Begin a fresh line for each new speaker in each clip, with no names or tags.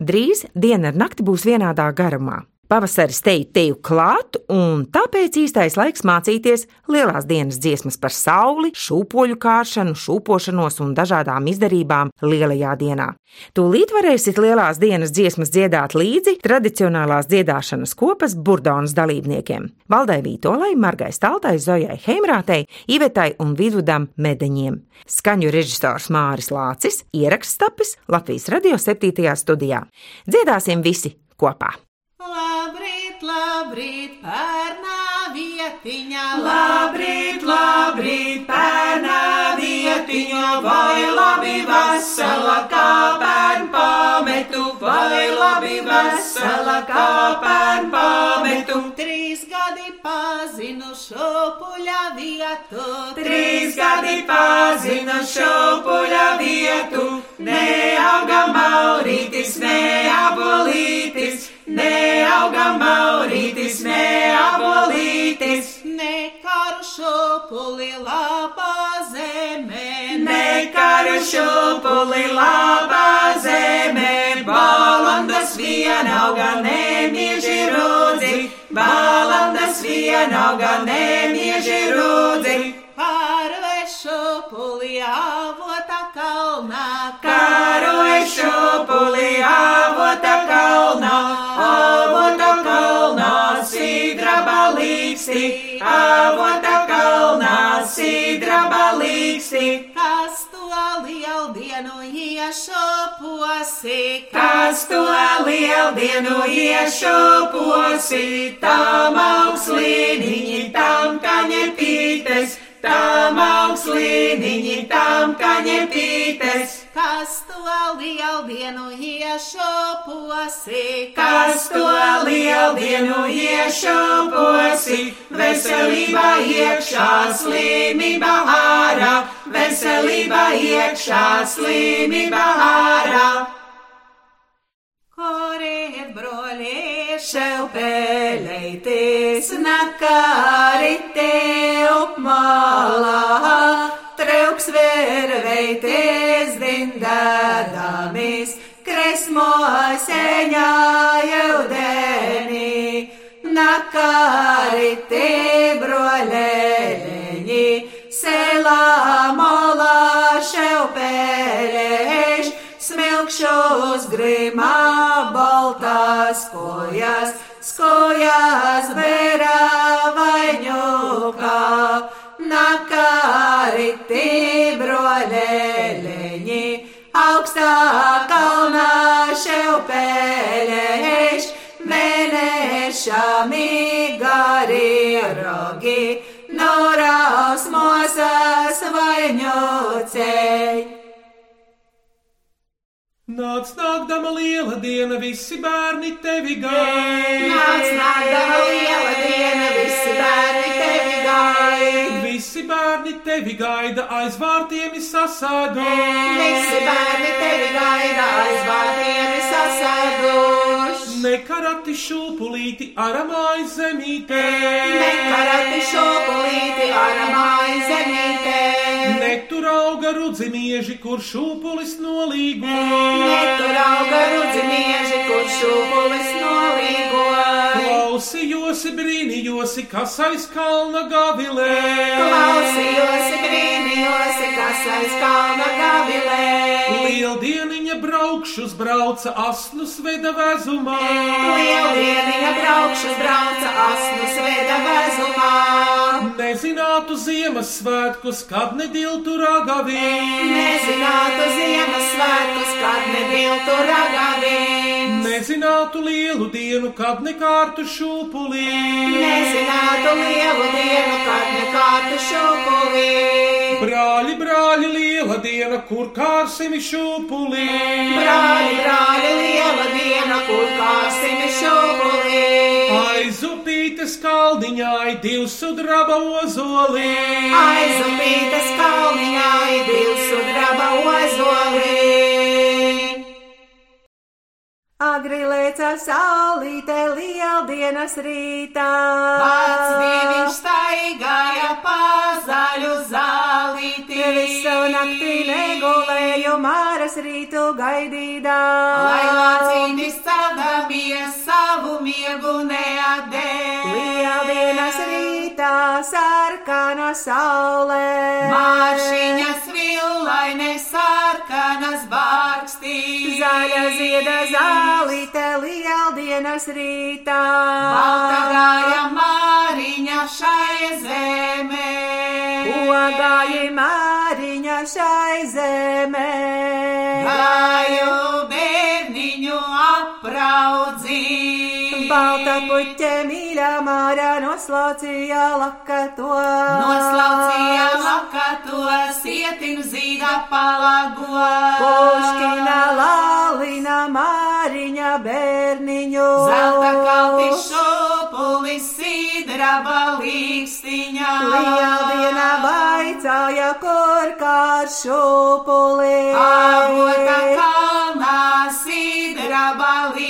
Drīz diena ar nakti būs vienādā garumā. Pavasaris teju teju klāt, un tāpēc īstais laiks mācīties lielās dienas dziesmas par sauli, šūpoļu kāršanu, šūpošanos un dažādām izdarībām lielajā dienā. Tūlīt varēsiet lielās dienas dziesmas dziedāt līdzi tradicionālās dziedāšanas kopas burdonas dalībniekiem - Valdai Vītolai, Margai Staltai, Zojai Heimrātei, Ivetai un Vidudam Medeņiem. Skaņu režisors Māris Lācis, ieraksts tapis Latvijas radio 7. studijā. Dziedāsim visi kopā!
Labrīt, pērnā vietiņā,
Labrīt, labrīt, pērnā vietiņā, vai labi vesela kā pērn pametu, vai labi vesela kā pērn pametu.
Trīs gadi pazinu šopuļa vietu,
Trīs gadi pazinu šopuļa vietu, neauga maurītis, neabolītis, neauga maurītis, neabolītis.
nekaru šopuli labā zemē,
Nekaru šupuli labā zemē, balandas vienauga nemieži rūdzi, balandas vienauga nemieži rūdzi.
Šopuli avota kalnā,
Karoja šupuli avota kalnā, avota kalnā, sidraba līksti, avota kalnā, sidraba līksti.
kas to lielu dienu iešoposi,
Kas to lieldienu iešuposi, tam augslīniņi, tam kaņepītes, tam augslīniņi, tam kaņepītes.
kas to lielu dienu iešoposi,
Kas to lieldienu iešuposi, veselība iekšā, slimība ārā, veselība iekšā, slimība ārā.
Koriet, broļi,
Šelpēleitis nakārite upmalā, trauks vērveitis dindēdamis, kresmo seņā jaudenī, nakārite broļēleņi, selā molā šelpēleiš, smilkšos grimā baltās kojas, skojas bērā vaņokā, nakāriti broļēleņi, augstā kalnā šeupēlēš, mēnešami gari rogi, norās mosas vaņocēji.
Nāc, nākdama liela diena, visi bērni tevi gaida.
nāc nākdama liela diena, visi bērni tevi gaida.
Visi bērni tevi gaida, aiz vārtiem sasādo.
Visi bērni tevi gaida, aiz vārtiem sasēduši.
Nekarati šūpulīti aramāj zemītē.
Nekarati šopulīti aramāji zemītē.
Netur auga rudzimieži, kur šūpulis nolīgo.
Netur auga rudzimieži, kur šūpulis nolīgo.
Klausījosi, brīnījosi, kas aiz kalna gavilē.
Klausījosi, brīnījosi, kas aiz kalna gavilē.
Lieldieniņa braukšus brauca asnu sveda vezumā.
Lieldieniņa braukšus brauca asnu sveda vezumā.
Nezinātu Ziemassvētkus, kad nediltu ragavī.
Nezinātu Ziemassvētkus, kad nebiltu ragavī.
Nezinātu lielu dienu, kad nekārtu šūpulī.
Nezinātu lielu dienu, kad nekārtu šūpulī.
Brāļi, brāļi, liela diena, kur kārsim šūpulī.
Brāļi, brāļi, liela diena, kur kāsim šūpulī.
aizupītas kalniņai, divs sudraba ozolī.
Aizupītas kalniņai, divs sudraba ozolī.
Agri lēca saulīte lieldienas rītā.
Pats dieviņš staigāja pazaļu zālītī.
Visu naktī negulēju māras rītu gaidīdā.
Lai lācītis cadamies savu miegu neatdēļ.
Lieldienas rītā sarkana saulē.
Māšiņas villaine sarkanas bārkstī.
Zaļa zieda zālīte lieldienas rītā.
Balta gāja māriņa šai zemē.
Ko gāja māriņa šai zemē?
Gāju bērniņu apraudzīt.
Balta puķe mīļā mārā noslaucīja lakato.
Noslaucīja lakato sietinu zīda palago.
Puškina lalina māriņa bērniņu.
Zelta kalti šupuli sidra balīkstiņā.
Lieldiena vaicāja, kur kā šupuli.
Avota kalnā sidra balīkstī.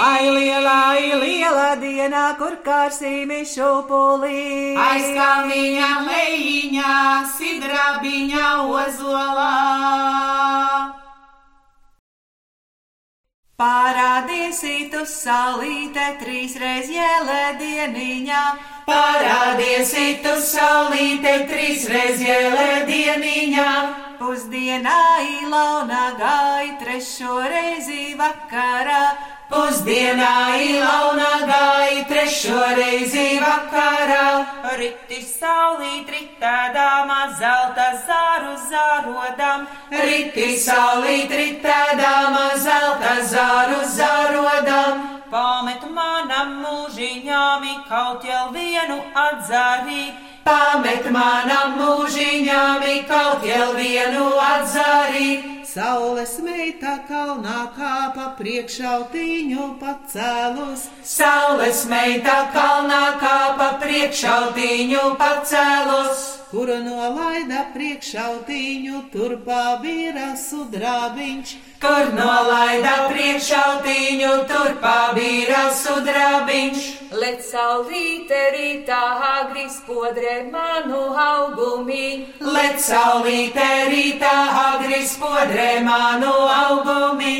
Ai lielā, ai liela diena, kur kārsīmi šupuli.
Aizkalniņa lejiņā sidrabiņa ozolā.
Parādīsi tu saulīte trīsreiz jēlēdieniņā.
Parādiesi tu saulīte trīsreiz jēlēdieniņā.
Pusdienā ilauna gāja trešo reizi vakarā.
Pusdienā ilauna gāja trešo reizi vakarā.
Riti saulīt ritādāmā zelta zāru zārodam.
Riti saulīt ritēdāma zelta zāru zārodam.
Pamet manam mūžiņām kaut jau vienu atzarīt.
Pamet manam mūžiņām kaut jau vienu atzarīt.
Saules meita kalnā kāpa priekšautiņu pacēlus.
Saules meita kalnā kāpa priekšautiņu pacēlus.
Kuru nolaida priekšautiņu, turpā bija sudrabiņš.
Kur nolaida priekšautiņu, turpā bija sudrabiņš.
Let saulīte rītā agri spodrē manu augumī.
Let saulīte rītā agri spodrē manu augumi.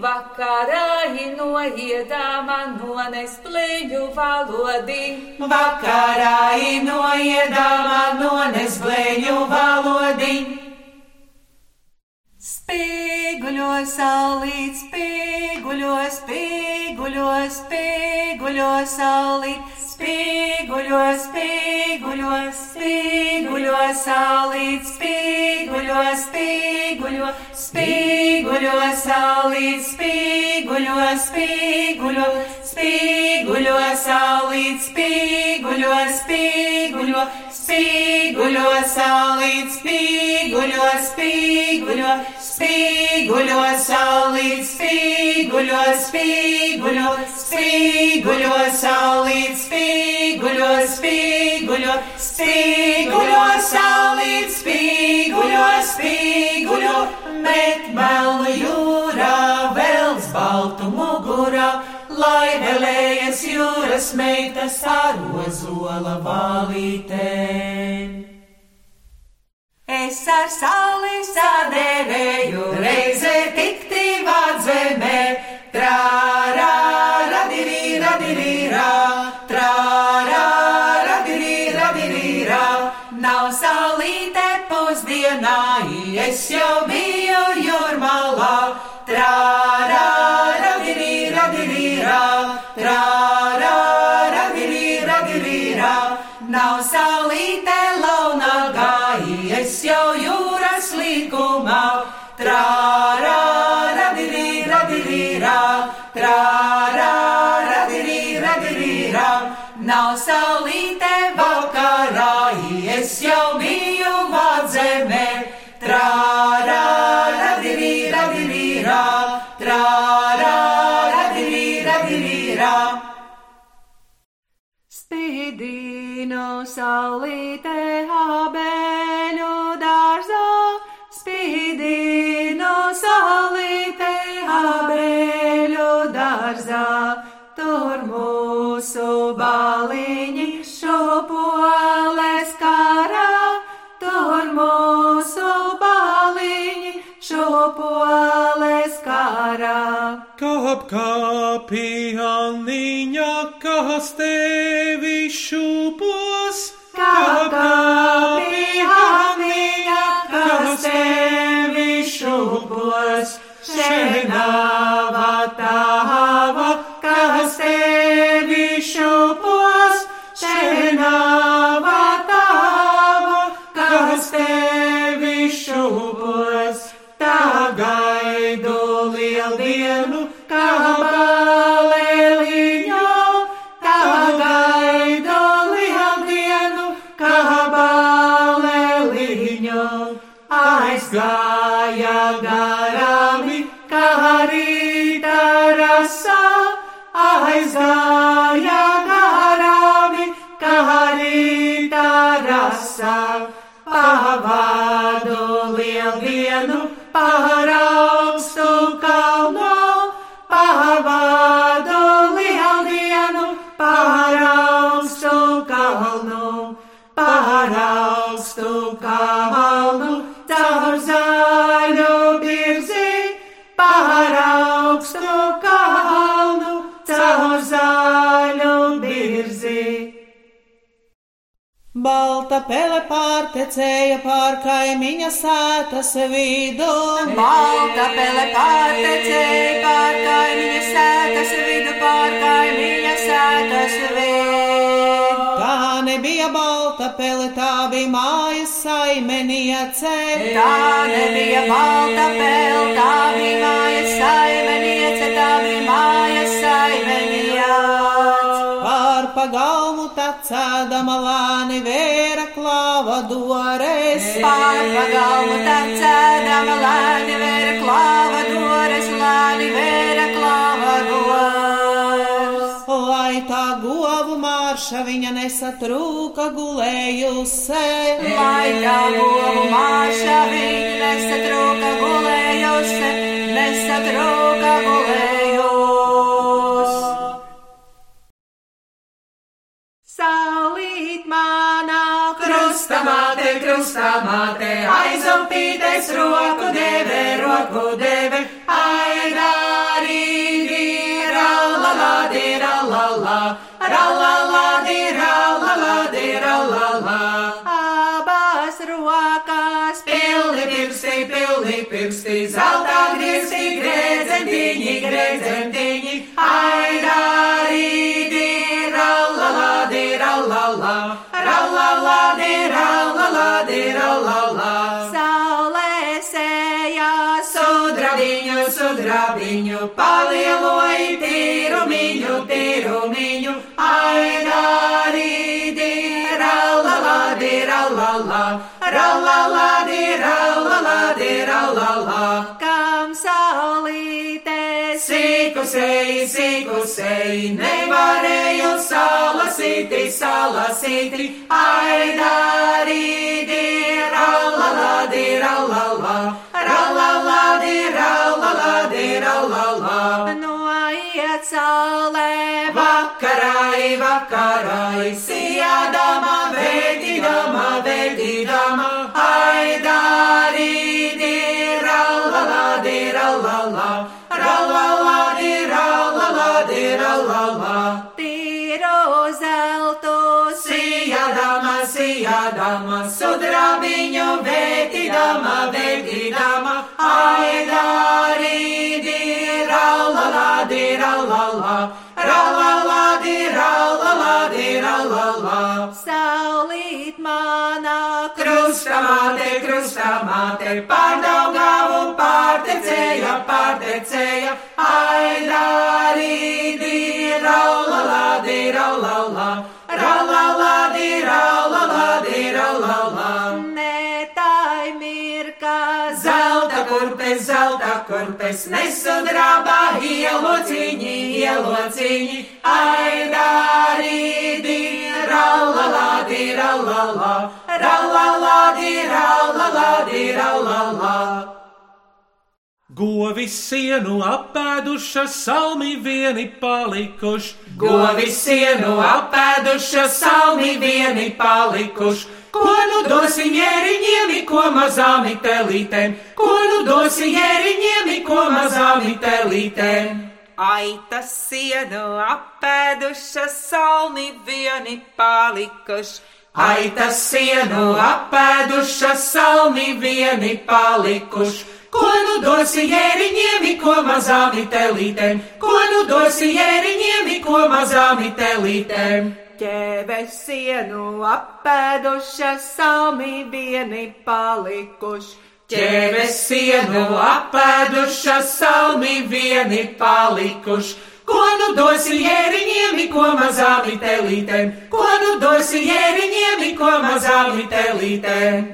Vakarā inoiedāma nones plēņu valodī.
Vakarā inoiedāma nones blēņu valodi.
Spīguļo saulīt, spīguļo, spīguļo, spīguļo saulīt. Spīguļo, spīguļo, spīguļo saulīt, spīguļo, spīguļo, spīguļo saulīt, spīguļo, spīguļo, spīguļo saulīt, spīguļo, spīguļo, spīguļo saulīt, spīguļo, spīguļo, spīguļo saulīt, spīguļo, spīguļo, spīguļo saulīt, spīguļo, spīguļo, spīguļo saulīt, spīguļo, spīguļo, met melnu jūrā, vēls baltu mugurā, lai vēlējas jūras meitas ar ozola valītēm. Es ar sauli
Sadēvēju reizē tikti vādzemē, trārā, radirī, radirīrā, trārā, radirī, radirīrā. Nav saulīte pusdienā, es jau biju trārā, radirī, radirīrā, trārā, radirī, radirīrā. Nav saulīte vakarā, es jau biju vādzemē, trārā, radirī, radirīrā, trārā, radirī, radirīrā. spīdino saulīte abeļu spīdino saulīte abeļu dārzā. Tur mūsu baliņi šopoles karā, tur mūsu baliņi šopoles karā.
Kāp kāpī Anniņa, kas tevi
augstu kalnu, caur zaļu birzi.
Balta pele pārtecēja pār kaimiņa sētas vidu.
Balta pele pārtecēja pār kaimiņa sētas vidu, pār kaimiņa sētas vidu.
Tā nebija balta pele, tā bija mājas saimeniece.
Tā nebija balta pele, tā bija mājas saimeniece, tā bija mājas saimeniece.
Pār pagalmu tacēdama lāni vēra klāva dores.
Pār pagalmu tacēdama lēni
mārša viņa nesatrūka gulējusi.
Lai tā govu māša viņa nesatrūka gulējusi, nesatrūka gulējus. Saulīt manā krustamāte, krustamāte, aizupītes roku deve, roku deve, rokās pilni pirksti, pilni pirksti, zeltā griezti, grēdzentiņi, grēdzentiņi, aidārīdi, ralalādi, ralalā, ralalādi, ralalādi, ralalā. Saulē sējā sudrabiņu, sudrabiņu, palieloji tīrumiņu, tīrumiņu, aidārīdi, sīkusēji, sīkusēji, nevarēju salasīti, salasīti, aidārīdi, ralalādi, ralalā, ralalādi, ralalādi, ralalā. Noiet saulē, vakarai, vakarai, sijādama, vētīdama, sijādama, sudrabiņu, vētīdama, vētīdama, aidārīdi, ralalādi, ralalā, ralalādi, ralalādi, ralalā. Saulīt manā krustamāte, krustamāte, pārdaugāvu pārtecēja, pārtecēja, aidārīdi, ralalādi, ralalā, ralalādi, ralalādi, ralalā. Zelta kurpes, nesudrabā ielociņi, ielociņi, aidārīdi, rallala, di rallala, rallala, di rallala, di rallala.
Govi sienu apēdušas, salmi vieni palikuši.
Govi sienu apēdušas, salmi vieni palikuši. Ko nu dosi ņēriņiem, ko mazām telītēm? Ko nu dosi ņēriņiem, ko mazām telītēm?
Aitas sienu apēdušas, salmi vieni palikuši.
Aitas sienu apēdušas, salmi vieni palikuši. Ko nu dosi jēriņiem, ko mazām telītēm? Ko nu dosi jēriņiem, ko mazām telītēm?
Ķēves sienu apēdušas, salmi vieni palikuši.
Ķēves sienu apēdušas, salmi vieni palikuši. Ko nu dosi jēriņiem, ko mazām telītēm? Ko nu dosi jēriņiem, ko mazām telītēm?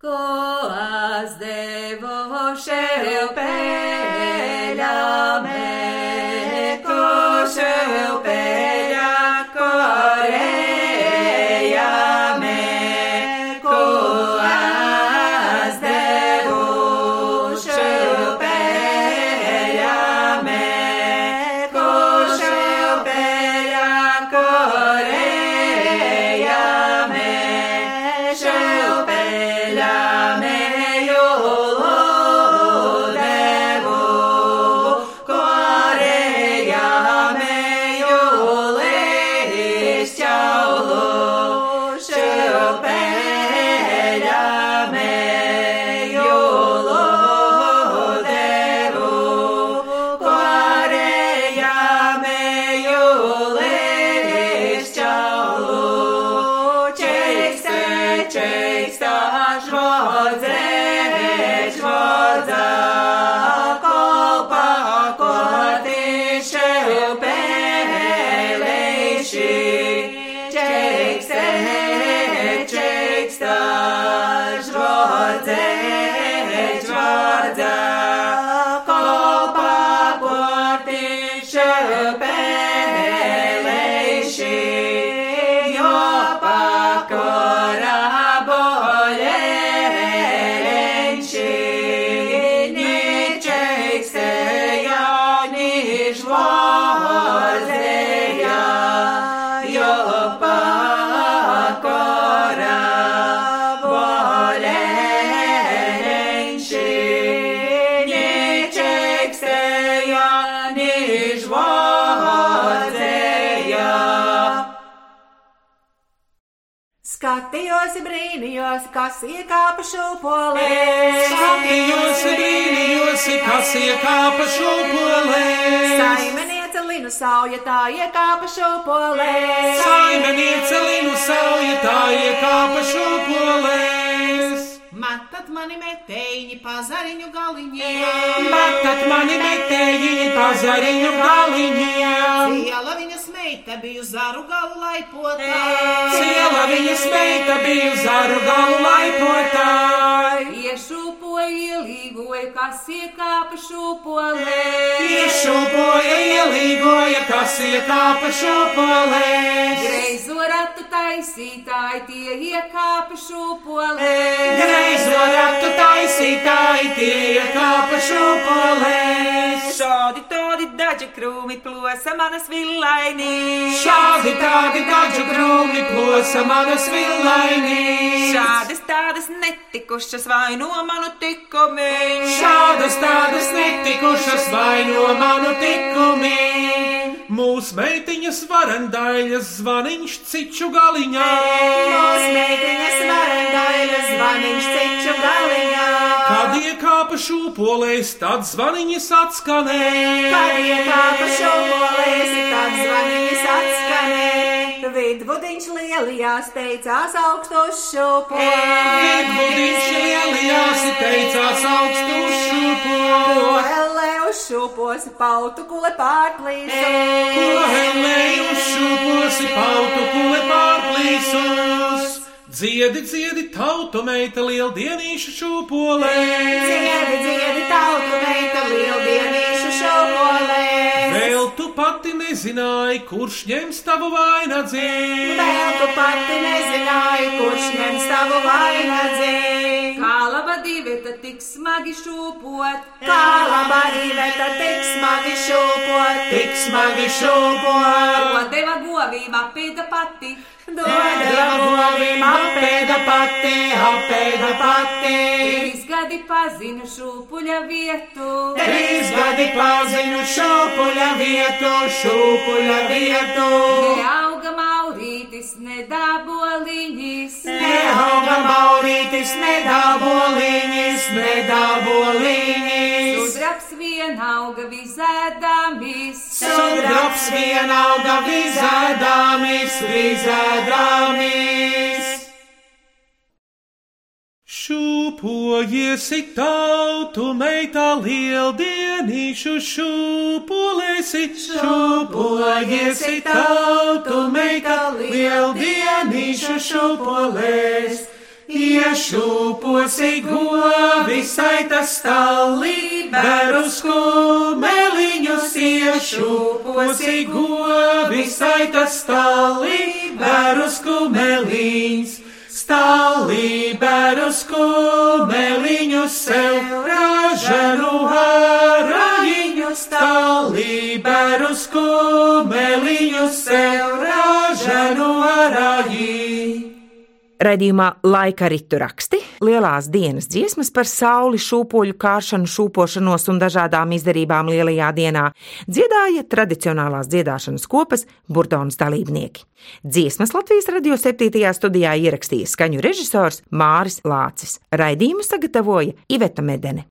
Ko es devu šev she Skatījos, brīnījos, kas iekāpa šūpolē.
Skatījos, brīnījos, kas iekāpa šūpolē.
Saimeniece Linu sauja tā iekāpa šūpolē.
Saimeniece Linu sauja tā iekāpa šūpolēs.
Matat mani metēji pazariņu galiņiem.
Matat mani metēji pazariņu galiņiem.
Ciela viņas meita biju zaru galu laipotā.
Ciela viņas meita bija zaru galu laipotāji.
Iešūpoja, ielīgoja, kas iekāpa šūpolē.
Iešūpoja, ielīgoja, kas iekāpa šūpolēs.
Greizo ratu taisītāji tie iekāpa šūpolē.
Greizo ratu taisītāji tie iekāpa šūpolēs.
Šādi tādi daži krūmi plosa manas villainī.
Šādi tādi dažu krūmi plosa manas villainīs.
Šādas tādas netikušas vaino manu tikumi.
Šādas tādas netikušas vaino manu tikumi. Mūsu meitiņas varandaļas zvaniņš ciču galiņā.
Mūsu meitiņas varandaļa zvaniņš ceču galiņā.
Kad iekāpa šūpolēs, tad zvaniņas atskanēja.
Kad iekāpa šūpolēs, tad zvaniņas atskanē. Vidvudiņš lielajās teicās augstos šūpolēs.
Vidvudiņš lielajās teicās augstu šūpolu.
Lē uz šūpos pautu kule pārplīsu.
Ko helēju šūposi pautu kule pārplīsus. Dziedi, dziedi, tautu meita lieldienīšu šūpolē.
Dziedi, dziedi, tautu meita lieldienīšu šūpolēs.
Vēl tu pati nezināji, kurš ņems tavu vainagdziņu.
Vēl tu pati nezināji, kurš ņems tavu vainagdziņu.
Kā laba divēta tik smagi šūpot,
Kā laba īveta tik smagi šūpot,
Tik smagi šūpot,
ko deva govīm apēda pati.
dodeva govīm
apēda pati, apēda pati.
Trīs gadi pazinu šūpuļa vietu.
Trīs gadi pazinu šūpuļa vietu, šūpuļa vietu.
Neauga maurītis, nedaboliņas.
Neauga maurītis, nedaboliņas, nedaboliņas.
Sudrabs vien auga vizēdamis.
Sudrabs vien auga vizēdāmis, vizēdāmis.
Šūpojiesi tautu meitā lieldienīšu šūpolēsi,
Šūpojiesi tautu meitā lieldienīšu šūpolēs. Iešūposi govi saitas stālī, berus kumeliņus, iešūposi govi saitas stālī, berus kumeliņus. Stālī berus kumeliņus sev ražanu harajiņu, stālī berus kumeliņus sev ražanu harajiņu.
Radījumā laika ritu raksti, lielās dienas dziesmas par sauli, šūpoļu kāršanu, šūpošanos un dažādām izdarībām lielajā dienā dziedāja tradicionālās dziedāšanas kopas Burdonas dalībnieki. Dziesmas Latvijas radio 7. studijā ierakstīja skaņu režisors Māris Lācis. Raidījumu sagatavoja Iveta Medene.